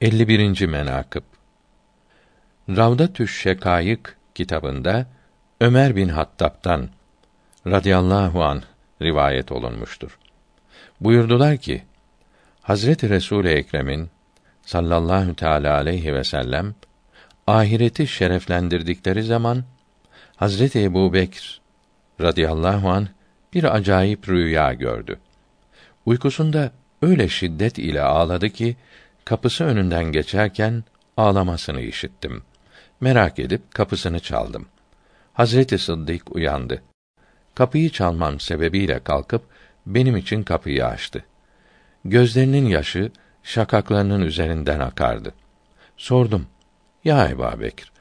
51. menakıb Ravdatü'ş Şekayık kitabında Ömer bin Hattab'dan radıyallahu an rivayet olunmuştur. Buyurdular ki Hazreti Resul Ekrem'in sallallahu teala aleyhi ve sellem ahireti şereflendirdikleri zaman Hazreti Ebu Bekr radıyallahu an bir acayip rüya gördü. Uykusunda öyle şiddet ile ağladı ki kapısı önünden geçerken ağlamasını işittim. Merak edip kapısını çaldım. Hazreti Sıddık uyandı. Kapıyı çalmam sebebiyle kalkıp benim için kapıyı açtı. Gözlerinin yaşı şakaklarının üzerinden akardı. Sordum. Ya Ebu Bekir,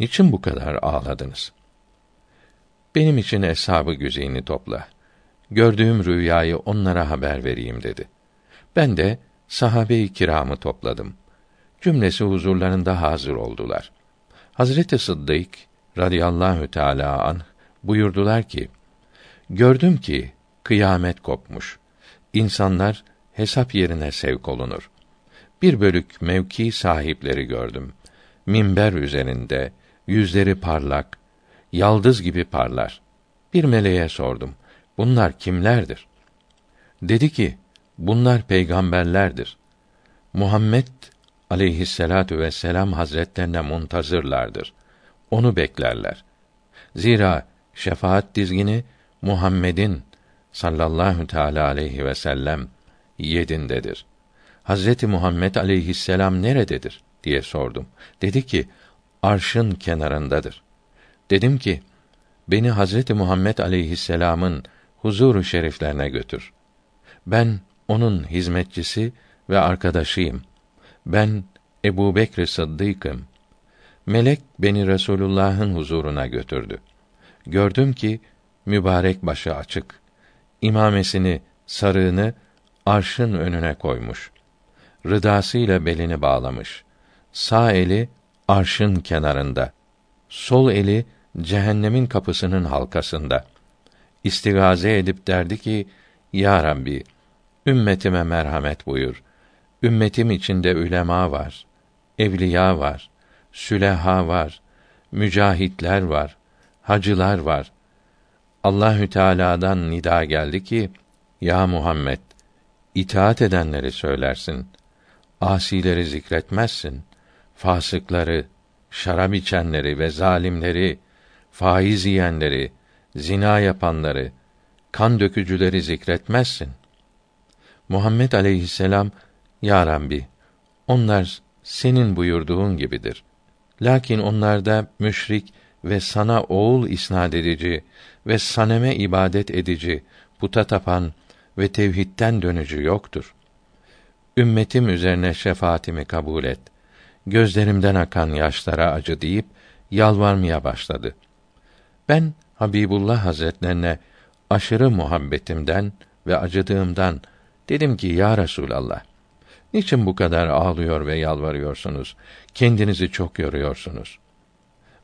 niçin bu kadar ağladınız? Benim için eshab-ı güzeyini topla. Gördüğüm rüyayı onlara haber vereyim dedi. Ben de sahabe-i kiramı topladım. Cümlesi huzurlarında hazır oldular. Hazreti Sıddık radıyallahu teala an buyurdular ki: Gördüm ki kıyamet kopmuş. İnsanlar hesap yerine sevk olunur. Bir bölük mevki sahipleri gördüm. Minber üzerinde, yüzleri parlak, yaldız gibi parlar. Bir meleğe sordum. Bunlar kimlerdir? Dedi ki, bunlar peygamberlerdir. Muhammed aleyhisselatu vesselam hazretlerine muntazırlardır. Onu beklerler. Zira şefaat dizgini Muhammed'in sallallahu teala aleyhi ve sellem yedindedir. Hazreti Muhammed aleyhisselam nerededir diye sordum. Dedi ki arşın kenarındadır. Dedim ki beni Hazreti Muhammed aleyhisselam'ın huzuru şeriflerine götür. Ben onun hizmetçisi ve arkadaşıyım. Ben Ebu Bekr Sıddık'ım. Melek beni Resulullah'ın huzuruna götürdü. Gördüm ki mübarek başı açık. İmamesini, sarığını arşın önüne koymuş. Rıdasıyla belini bağlamış. Sağ eli arşın kenarında. Sol eli cehennemin kapısının halkasında. İstigaze edip derdi ki: Ya Rabbi, ümmetime merhamet buyur. Ümmetim içinde ülema var, evliya var, süleha var, mücahitler var, hacılar var. Allahü Teala'dan nida geldi ki: Ya Muhammed, itaat edenleri söylersin. Asileri zikretmezsin. Fasıkları, şarap içenleri ve zalimleri, faiz yiyenleri, zina yapanları, kan dökücüleri zikretmezsin. Muhammed aleyhisselam, Ya Rabbi, onlar senin buyurduğun gibidir. Lakin onlarda müşrik ve sana oğul isnad edici ve saneme ibadet edici, puta tapan ve tevhidten dönücü yoktur. Ümmetim üzerine şefaatimi kabul et. Gözlerimden akan yaşlara acı deyip yalvarmaya başladı. Ben Habibullah Hazretlerine aşırı muhabbetimden ve acıdığımdan dedim ki ya Resulallah niçin bu kadar ağlıyor ve yalvarıyorsunuz? Kendinizi çok yoruyorsunuz.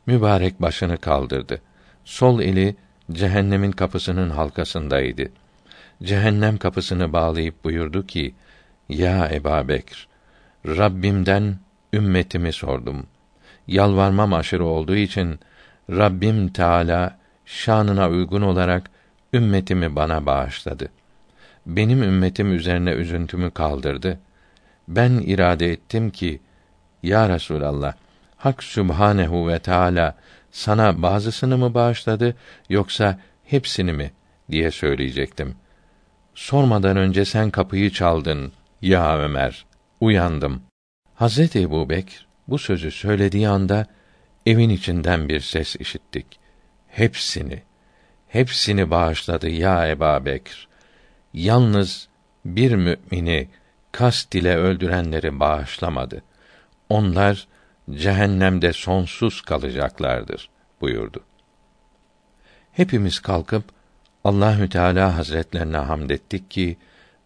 Mübarek başını kaldırdı. Sol eli cehennemin kapısının halkasındaydı. Cehennem kapısını bağlayıp buyurdu ki: Ya Eba Bekr, Rabbimden ümmetimi sordum. Yalvarmam aşırı olduğu için Rabbim Teala şanına uygun olarak ümmetimi bana bağışladı. Benim ümmetim üzerine üzüntümü kaldırdı. Ben irade ettim ki ya Resulallah Hak Sübhanehu ve Teala sana bazısını mı bağışladı yoksa hepsini mi diye söyleyecektim. Sormadan önce sen kapıyı çaldın ya Ömer. Uyandım. Hazreti Ebu Bekr bu sözü söylediği anda evin içinden bir ses işittik. Hepsini, hepsini bağışladı ya Eba. Yalnız bir mümini kast ile öldürenleri bağışlamadı. Onlar cehennemde sonsuz kalacaklardır buyurdu. Hepimiz kalkıp Allahü Teala Hazretlerine hamd ettik ki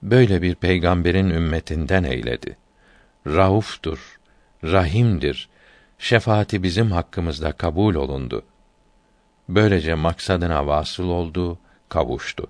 böyle bir peygamberin ümmetinden eyledi. Rauftur, rahimdir. Şefaati bizim hakkımızda kabul olundu. Böylece maksadına vasıl oldu, kavuştu.